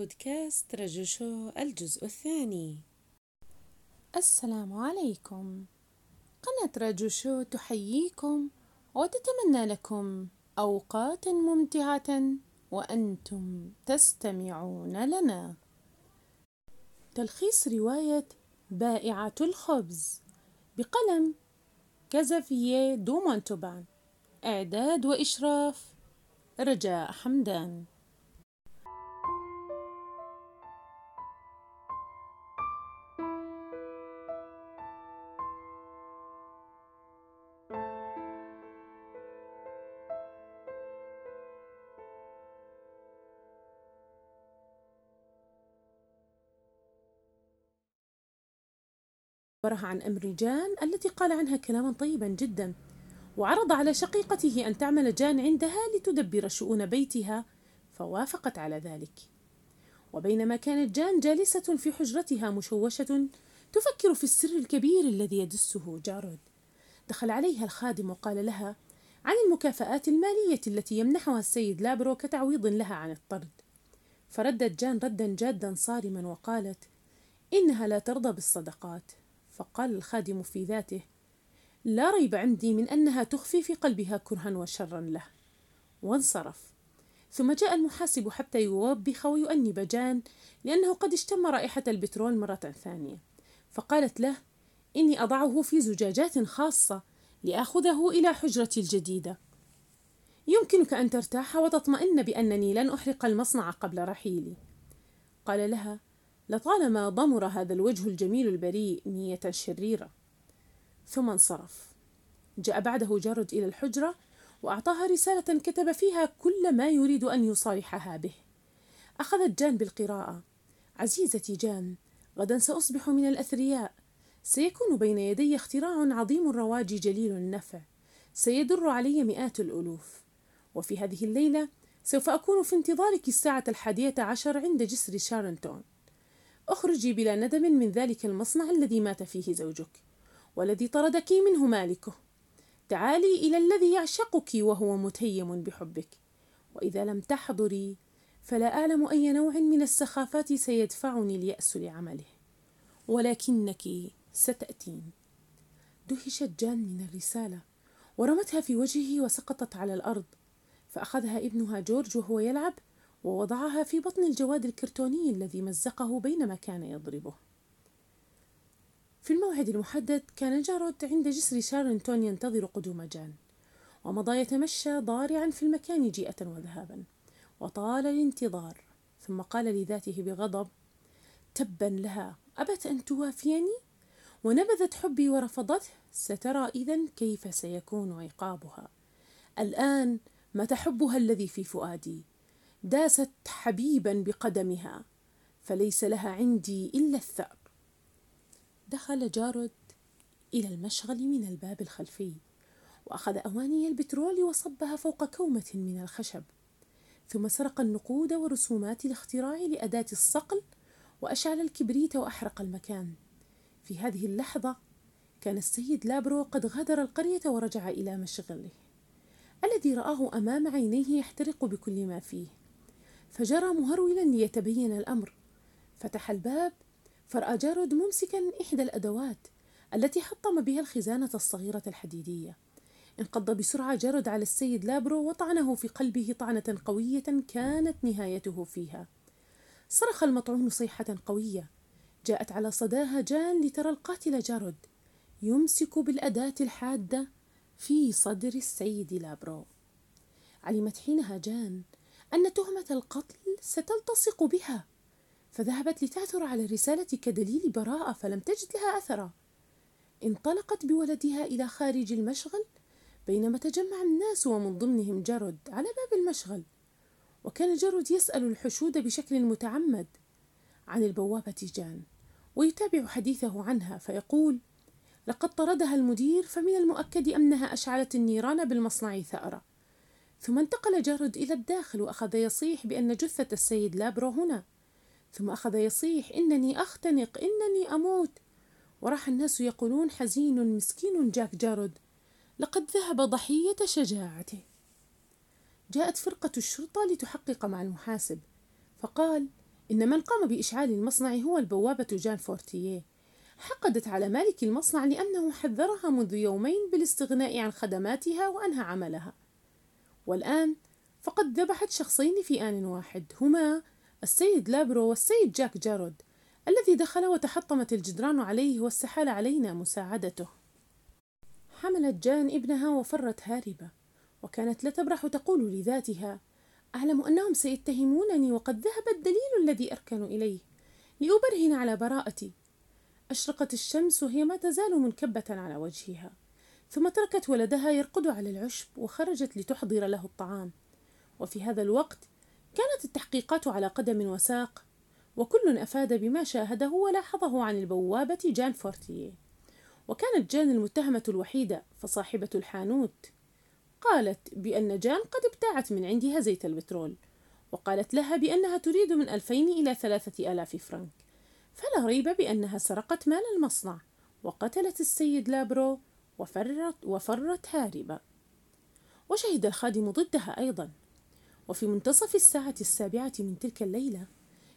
بودكاست رجو شو الجزء الثاني. السلام عليكم. قناة رجو شو تحييكم وتتمنى لكم أوقات ممتعة وأنتم تستمعون لنا. تلخيص رواية بائعة الخبز بقلم كازافييه دو مونتوبان إعداد وإشراف رجاء حمدان. أخبرها عن أمر جان التي قال عنها كلاما طيبا جدا وعرض على شقيقته أن تعمل جان عندها لتدبر شؤون بيتها فوافقت على ذلك. وبينما كانت جان جالسة في حجرتها مشوشة تفكر في السر الكبير الذي يدسه جارود. دخل عليها الخادم وقال لها عن المكافآت المالية التي يمنحها السيد لابرو كتعويض لها عن الطرد. فردت جان ردا جادا صارما وقالت إنها لا ترضى بالصدقات. فقال الخادم في ذاته لا ريب عندي من أنها تخفي في قلبها كرها وشرا له. وانصرف. ثم جاء المحاسب حتى يوبخ ويؤنب جان لأنه قد اشتم رائحة البترول مرة ثانية. فقالت له إني أضعه في زجاجات خاصة لآخذه إلى حجرتي الجديدة. يمكنك أن ترتاح وتطمئن بأنني لن أحرق المصنع قبل رحيلي. قال لها لطالما ضمر هذا الوجه الجميل البريء نية شريرة. ثم انصرف. جاء بعده جارد إلى الحجرة وأعطاها رسالة كتب فيها كل ما يريد أن يصالحها به. أخذت جان بالقراءة. عزيزتي جان غدا سأصبح من الأثرياء. سيكون بين يدي اختراع عظيم الرواج جليل النفع. سيدر علي مئات الألوف. وفي هذه الليلة سوف أكون في انتظارك الساعة الحادية عشر عند جسر شارنتون أخرجي بلا ندم من ذلك المصنع الذي مات فيه زوجك والذي طردك منه مالكه. تعالي إلى الذي يعشقك وهو متيم بحبك. وإذا لم تحضري فلا أعلم أي نوع من السخافات سيدفعني اليأس لعمله. ولكنك ستأتين. دهشت جان من الرسالة ورمتها في وجهه وسقطت على الأرض. فأخذها ابنها جورج وهو يلعب ووضعها في بطن الجواد الكرتوني الذي مزقه بينما كان يضربه. في الموعد المحدد كان جارود عند جسر شارنتون ينتظر قدوم جان ومضى يتمشى ضارعا في المكان جيئة وذهابا وطال الانتظار ثم قال لذاته بغضب تبا لها أبت أن توافيني؟ ونبذت حبي ورفضته سترى إذا كيف سيكون عقابها؟ الآن متى حبها الذي في فؤادي؟ داست حبيبا بقدمها فليس لها عندي إلا الثأر. دخل جارود إلى المشغل من الباب الخلفي وأخذ أواني البترول وصبها فوق كومة من الخشب ثم سرق النقود ورسومات الاختراع لأداة الصقل وأشعل الكبريت وأحرق المكان. في هذه اللحظة كان السيد لابرو قد غادر القرية ورجع إلى مشغله الذي رآه أمام عينيه يحترق بكل ما فيه. فجرى مهرولا ليتبين الأمر. فتح الباب فرأى جارود ممسكا إحدى الأدوات التي حطم بها الخزانة الصغيرة الحديدية. انقض بسرعة جارود على السيد لابرو وطعنه في قلبه طعنة قوية كانت نهايته فيها. صرخ المطعون صيحة قوية. جاءت على صداها جان لترى القاتل جارود يمسك بالأداة الحادة في صدر السيد لابرو. علمت حينها جان أن تهمة القتل ستلتصق بها. فذهبت لتعثر على الرسالة كدليل براءة فلم تجد لها أثرا. انطلقت بولدها إلى خارج المشغل بينما تجمع الناس ومن ضمنهم جرد على باب المشغل. وكان جرد يسأل الحشود بشكل متعمد عن البوابة جان ويتابع حديثه عنها فيقول لقد طردها المدير فمن المؤكد أنها أشعلت النيران بالمصنع ثأرة. ثم انتقل جارود إلى الداخل وأخذ يصيح بأن جثة السيد لابرو هنا. ثم أخذ يصيح إنني أختنق إنني أموت. وراح الناس يقولون حزين مسكين جاك جارود لقد ذهب ضحية شجاعته. جاءت فرقة الشرطة لتحقق مع المحاسب. فقال إن من قام بإشعال المصنع هو البوابة جان فورتيه. حقدت على مالك المصنع لأنه حذرها منذ يومين بالاستغناء عن خدماتها وأنهى عملها. والآن فقد ذبحت شخصين في آن واحد هما السيد لابرو والسيد جاك جارود الذي دخل وتحطمت الجدران عليه واستحال علينا مساعدته. حملت جان ابنها وفرت هاربة وكانت لا تبرح تقول لذاتها أعلم أنهم سيتهمونني وقد ذهب الدليل الذي أركن إليه لأبرهن على براءتي. أشرقت الشمس وهي ما تزال منكبة على وجهها. ثم تركت ولدها يرقد على العشب وخرجت لتحضر له الطعام. وفي هذا الوقت كانت التحقيقات على قدم وساق وكل أفاد بما شاهده ولاحظه عن البوابة جان فورتيه. وكانت جان المتهمة الوحيدة فصاحبة الحانوت. قالت بأن جان قد ابتاعت من عندها زيت البترول وقالت لها بأنها تريد من ألفين إلى ثلاثة آلاف فرنك. فلا ريب بأنها سرقت مال المصنع وقتلت السيد لابرو وفرت, وفرت هاربة. وشهد الخادم ضدها أيضا. وفي منتصف الساعة السابعة من تلك الليلة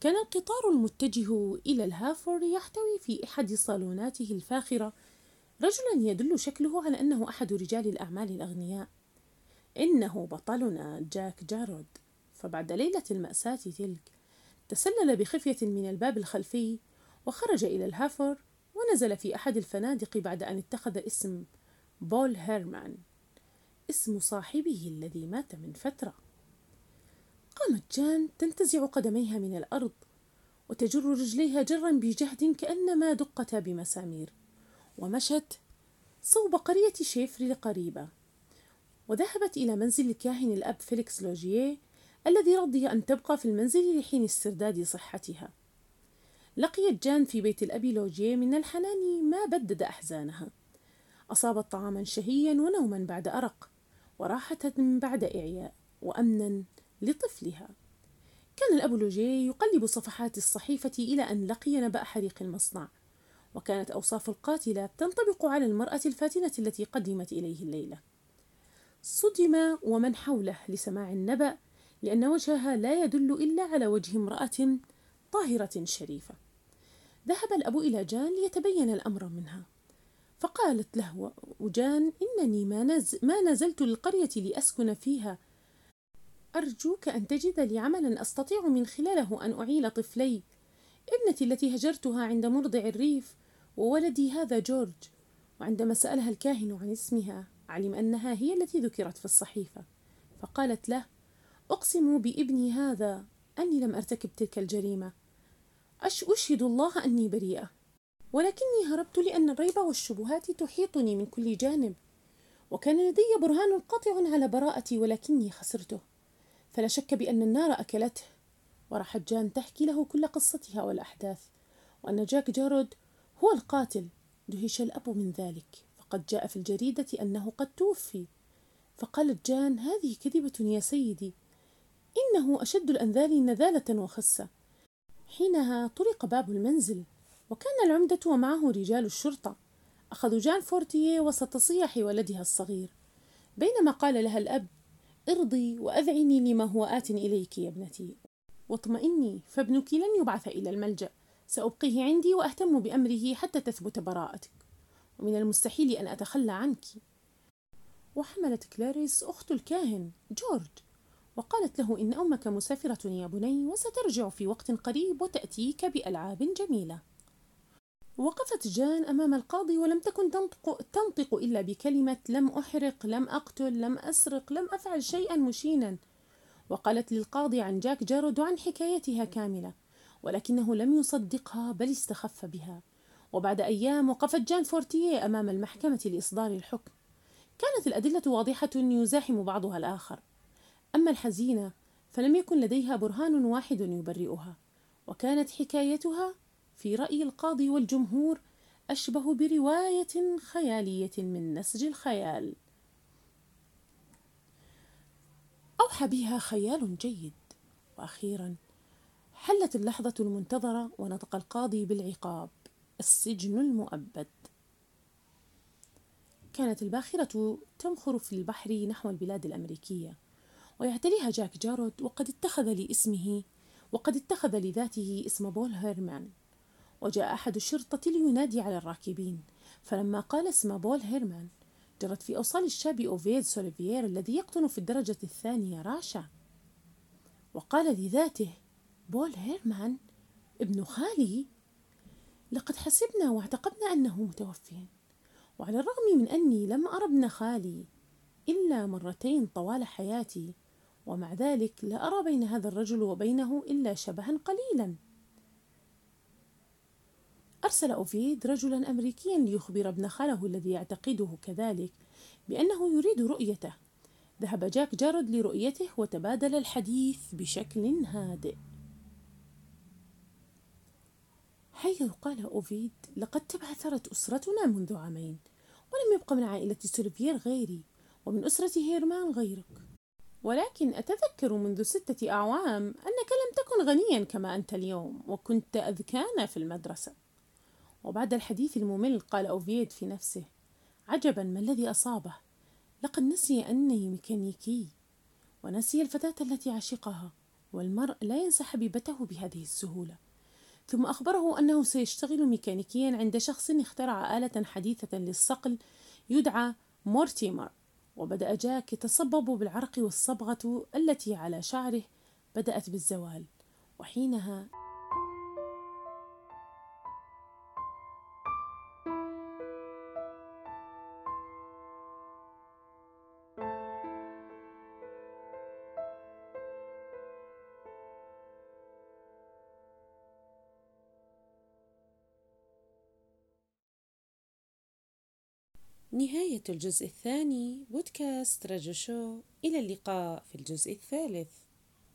كان القطار المتجه إلى الهافر يحتوي في أحد صالوناته الفاخرة. رجلا يدل شكله على أنه أحد رجال الأعمال الأغنياء. إنه بطلنا جاك جارود. فبعد ليلة المأساة تلك تسلل بخفية من الباب الخلفي وخرج إلى الهافر ونزل في أحد الفنادق بعد أن اتخذ اسم بول هيرمان اسم صاحبه الذي مات من فترة. قامت جان تنتزع قدميها من الأرض وتجر رجليها جرا بجهد كأنما دقتا بمسامير ومشت صوب قرية شيفري القريبة وذهبت إلى منزل الكاهن الأب فيليكس لوجيه الذي رضي أن تبقى في المنزل لحين استرداد صحتها. لقيت جان في بيت الأب لوجيه من الحنان ما بدد أحزانها. أصابت طعاما شهيا ونوما بعد أرق وراحة بعد إعياء وأمنا لطفلها. كان الأب لوجيه يقلب صفحات الصحيفة إلى أن لقي نبأ حريق المصنع وكانت أوصاف القاتلة تنطبق على المرأة الفاتنة التي قدمت إليه الليلة. صدم ومن حوله لسماع النبأ لأن وجهها لا يدل إلا على وجه امرأة طاهرة شريفة. ذهب الأب إلى جان ليتبين الأمر منها. فقالت له وجان إنني ما, نز ما نزلت للقرية لأسكن فيها. أرجوك أن تجد لي عملا أستطيع من خلاله أن أعيل طفلي. ابنتي التي هجرتها عند مرضع الريف وولدي هذا جورج. وعندما سألها الكاهن عن اسمها علم أنها هي التي ذكرت في الصحيفة. فقالت له أقسم بابني هذا أني لم أرتكب تلك الجريمة. أشهد الله أني بريئة. ولكني هربت لأن الريب والشبهات تحيطني من كل جانب. وكان لدي برهان قاطع على براءتي ولكني خسرته. فلا شك بأن النار أكلته. وراحت جان تحكي له كل قصتها والأحداث. وأن جاك جارود هو القاتل. دهش الأب من ذلك. فقد جاء في الجريدة أنه قد توفي. فقالت جان هذه كذبة يا سيدي. إنه أشد الأنذال نذالة وخسة. حينها طرق باب المنزل وكان العمدة ومعه رجال الشرطة. أخذوا جان فورتيه وسط صياح ولدها الصغير. بينما قال لها الأب ارضي وأذعني لما هو آت إليك يا ابنتي. واطمئني فابنك لن يبعث إلى الملجأ. سأبقيه عندي وأهتم بأمره حتى تثبت براءتك. ومن المستحيل أن أتخلى عنك. وحملت كلاريس أخت الكاهن جورج. وقالت له إن أمك مسافرة يا بني وسترجع في وقت قريب وتأتيك بألعاب جميلة. وقفت جان أمام القاضي ولم تكن تنطق, تنطق إلا بكلمة لم أحرق لم أقتل لم أسرق لم أفعل شيئا مشينا. وقالت للقاضي عن جاك جارود وعن حكايتها كاملة ولكنه لم يصدقها بل استخف بها. وبعد أيام وقفت جان فورتيه أمام المحكمة لإصدار الحكم. كانت الأدلة واضحة يزاحم بعضها الآخر. أما الحزينة فلم يكن لديها برهان واحد يبرئها وكانت حكايتها في رأي القاضي والجمهور أشبه برواية خيالية من نسج الخيال. أوحى بها خيال جيد. وأخيرا حلت اللحظة المنتظرة ونطق القاضي بالعقاب السجن المؤبد. كانت الباخرة تمخر في البحر نحو البلاد الأمريكية. ويعتريها جاك جارود وقد اتخذ لاسمه وقد اتخذ لذاته اسم بول هيرمان. وجاء أحد الشرطة لينادي على الراكبين فلما قال اسم بول هيرمان جرت في أوصال الشاب أوفيد سوليفيير الذي يقطن في الدرجة الثانية رعشة وقال لذاته بول هيرمان ابن خالي؟ لقد حسبنا واعتقدنا أنه متوفٍ وعلى الرغم من أني لم أرى ابن خالي إلا مرتين طوال حياتي ومع ذلك لا أرى بين هذا الرجل وبينه إلا شبها قليلا. أرسل أوفيد رجلا أمريكيا ليخبر ابن خاله الذي يعتقده كذلك بأنه يريد رؤيته. ذهب جاك جارد لرؤيته وتبادل الحديث بشكل هادئ. حيث قال أوفيد لقد تبعثرت أسرتنا منذ عامين ولم يبق من عائلة سيلفير غيري ومن أسرة هيرمان غيرك. ولكن أتذكر منذ ستة أعوام أنك لم تكن غنيا كما أنت اليوم وكنت أذكانا في المدرسة. وبعد الحديث الممل قال أوفيد في نفسه عجبا ما الذي أصابه؟ لقد نسي أني ميكانيكي ونسي الفتاة التي عشقها والمرء لا ينسى حبيبته بهذه السهولة. ثم أخبره أنه سيشتغل ميكانيكيا عند شخص اخترع آلة حديثة للصقل يدعى مورتيمر. وبدأ جاك يتصبب بالعرق والصبغة التي على شعره بدأت بالزوال وحينها نهاية الجزء الثاني بودكاست رجو شو. إلى اللقاء في الجزء الثالث.